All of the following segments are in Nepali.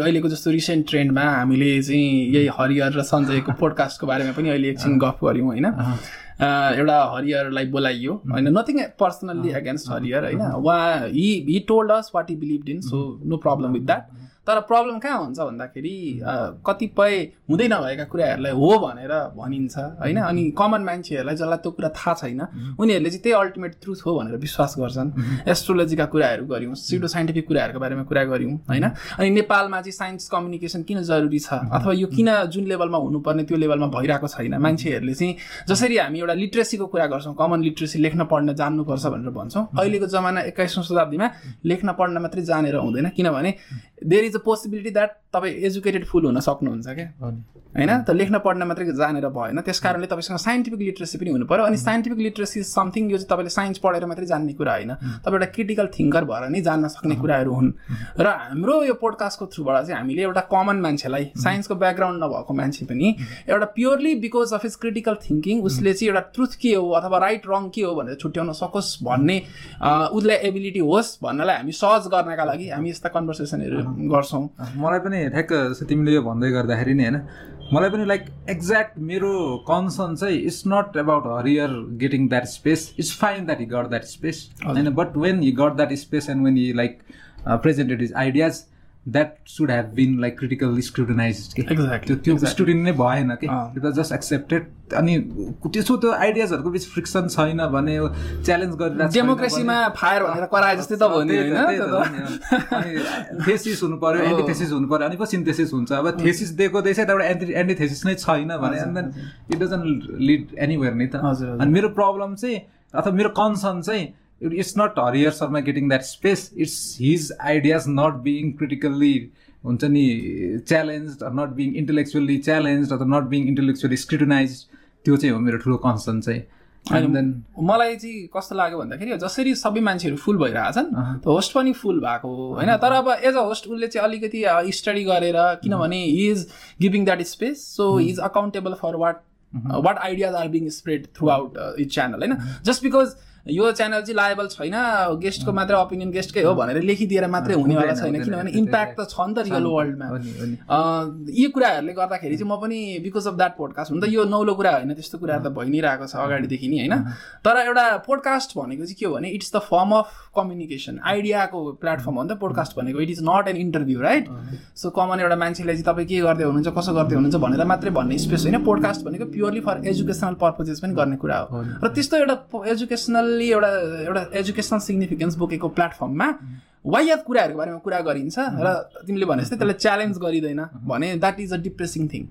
अहिलेको जस्तो रिसेन्ट ट्रेन्डमा हामीले चाहिँ यही हरिहर र सञ्जयको पोडकास्टको बारेमा पनि अहिले एकछिन गफ गऱ्यौँ होइन? एउटा हरिहरलाई बोलाइयो होइन? नथिङ पर्सनल्ली एगेन्स्ट हरिहर होइन? उहाँ he he told us what he believe in so no problem with that तर प्रब्लम कहाँ हुन्छ भन्दाखेरि कतिपय हुँदै नभएका कुराहरूलाई हो भनेर भनिन्छ होइन? अनि कमन मान्छेहरूलाई जसलाई त्यो कुरा थाहा छैन उनीहरूले चाहिँ त्यही अल्टिमेट ट्रुथ हो भनेर विश्वास गर्छन्। एस्ट्रोलोजीका कुराहरू गऱ्यौँ सिडो साइन्टिफिक कुराहरूको बारेमा कुरा गऱ्यौँ होइन? अनि नेपालमा चाहिँ साइन्स कम्युनिकेसन किन जरुरी छ? अथवा यो किन जुन लेभलमा हुनुपर्ने त्यो लेभलमा भइरहेको छैन? मान्छेहरूले चाहिँ जसरी हामी एउटा लिट्रेसीको कुरा गर्छौँ कमन लिट्रेसी लेख्न पढ्न जान्नुपर्छ भनेर भन्छौँ। अहिलेको जमाना एक्काइसौँ शताब्दीमा लेख्न पढ्न मात्रै जानेर हुँदैन किनभने there is a possibility that तपाईँ एजुकेटेड फुल हुन सक्नुहुन्छ क्या? होइन? त लेख्न पढ्न मात्रै जानेर भएन त्यस कारणले तपाईँसँग साइन्टिफिक लिट्रेसी पनि हुनु पऱ्यो अनि साइन्टिफिक लिट्रेसी इज समथिङ यो चाहिँ तपाईँले साइन्स पढेर मात्रै जान्ने कुरा होइन। तपाईँ एउटा क्रिटिकल थिङ्कर भएर नै जान्न सक्ने कुराहरू हुन्। र हाम्रो यो पोडकास्टको थ्रुबाट चाहिँ हामीले एउटा कमन मान्छेलाई साइन्सको ब्याकग्राउन्ड नभएको मान्छे पनि एउटा purely because of his critical thinking उसले चाहिँ एउटा ट्रुथ के हो अथवा राइट रङ के हो भनेर छुट्याउन सकोस् भन्ने उसलाई एबिलिटी होस् भन्नलाई हामी सहज गर्नका लागि हामी यस्ता कन्भर्सेसनहरू गर्छौँ। मलाई पनि ठ्याक्क तिमीले यो भन्दै गर्दाखेरि नि होइन मलाई पनि लाइक एक्ज्याक्ट मेरो कन्सर्न चाहिँ it's not about Harihar getting that space it's fine that he got that space होइन but when he got that space and when he like presented his ideas that should have been like critical scrutinize कि त्यो त्यो स्टुडेन्ट नै भएन कि इट वाज जस्ट एक्सेप्टेड अनि त्यसो त्यो आइडियाजहरूको बिच फ्रिक्सन छैन भने च्यालेन्ज गरिरहेको डेमोक्रेसीमा फायर भनेर कराए जस्तै त अनि थेसिस हुनु पऱ्यो एन्टिथेसिस हुनु पऱ्यो अनि पो सिन्थेसिस हुन्छ। अब थेसिस दिएको दिएछ एउटा एन्टी एन्टिथेसिस नै छैन भने and then it doesn't lead anywhere नि त। अनि मेरो प्रब्लम चाहिँ अथवा मेरो कन्सर्न चाहिँ it's not Harihar Sharma getting that space it's his ideas not being critically हुन्छ नि challenge not being intellectually challenge अथवा नट बिङ इन्टेलेक्चुअली स्क्रिटनाइज त्यो चाहिँ हो मेरो ठुलो कन्सर्न चाहिँ. देन मलाई चाहिँ कस्तो लाग्यो भन्दाखेरि जसरी सबै मान्छेहरू फुल भइरहेछन् होस्ट पनि फुल भएको होइन? तर अब एज अ होस्ट उसले चाहिँ अलिकति स्टडी गरेर किनभने he is giving that space so he is accountable for what what ideas are being spread throughout it channel होइन? जस्ट बिकज यो च्यानल चाहिँ लाएबल छैन गेस्टको मात्रै ओपिनियन गेस्टकै हो भनेर लेखिदिएर मात्रै हुनेवाला छैन किनभने इम्प्याक्ट त छ नि त रियल वर्ल्डमा यी कुराहरूले गर्दाखेरि चाहिँ म पनि बिकज अफ द्याट पोडकास्ट हुन त यो नौलो कुरा होइन त्यस्तो कुराहरू त भइ नै रहेको छ अगाडिदेखि नै होइन। तर एउटा पोडकास्ट भनेको चाहिँ के हो भने it's the form of communication आइडियाको platform हो नि त पोडकास्ट भनेको। It is not an interview right so common एउटा मान्छेलाई चाहिँ तपाईँ के गर्दै हुनुहुन्छ कसो गर्दै हुनुहुन्छ भनेर मात्रै भन्ने स्पेस होइन। पोडकास्ट भनेको प्योरली फर एजुकेसनल पर्पजेस पनि गर्ने कुरा हो। र त्यस्तो एउटा एजुकेसनल एजुकेसनल्ली एउटा एउटा एजुकेसनल सिग्निफिकेन्स बोकेको प्लेटफर्ममा वायात कुराहरूको बारेमा कुरा गरिन्छ र तिमीले भने जस्तै त्यसलाई च्यालेन्ज गरिँदैन भने that is a depressing thing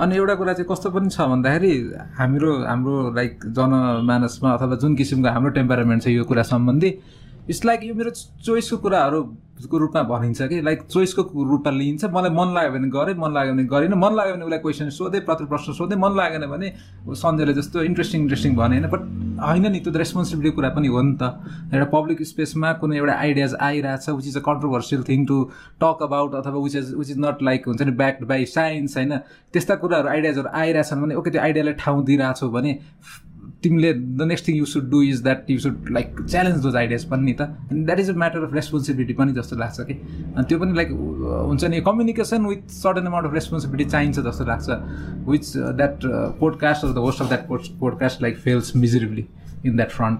अनि एउटा कुरा चाहिँ कस्तो पनि छ भन्दाखेरि हाम्रो हाम्रो लाइक जनमानसमा अथवा जुन किसिमको हाम्रो टेम्परामेन्ट छ यो कुरा सम्बन्धी इट्स लाइक यो मेरो चोइसको कुराहरूको रूपमा भनिन्छ कि लाइक चोइसको रूपमा लिइन्छ। मलाई मन लाग्यो भने गरेँ मन लाग्यो भने गरेन। मन लाग्यो भने उसलाई क्वेसन सोधेँ प्रति प्रश्न सोधेँ। मन लागेन भने सन्जयले जस्तो इन्ट्रेस्टिङ इन्ट्रेस्टिङ भने होइन। बट होइन नि त्यो त रेस्पोन्सिबिलिटी कुरा पनि हो नि त। एउटा पब्लिक स्पेसमा कुनै एउटा आइडियाज आइरहेछ which is a controversial thing to talk about अथवा which is which is not like हुन्छ नि ब्याक्ड बाई साइन्स होइन। त्यस्ता कुराहरू आइडियाजहरू आइरहेछन् भने ओके त्यो आइडियालाई ठाउँ दिइरहेछौ भने तिमीले the next thing you should do is that you should like challenge those ideas पनि नि त. अनि that is a matter of responsibility पनि जस्तो लाग्छ कि। अनि त्यो पनि लाइक हुन्छ नि communication with certain amount of responsibility चाहिन्छ जस्तो लाग्छ। Which that podcast of the host of that pod podcast like fails miserably in that front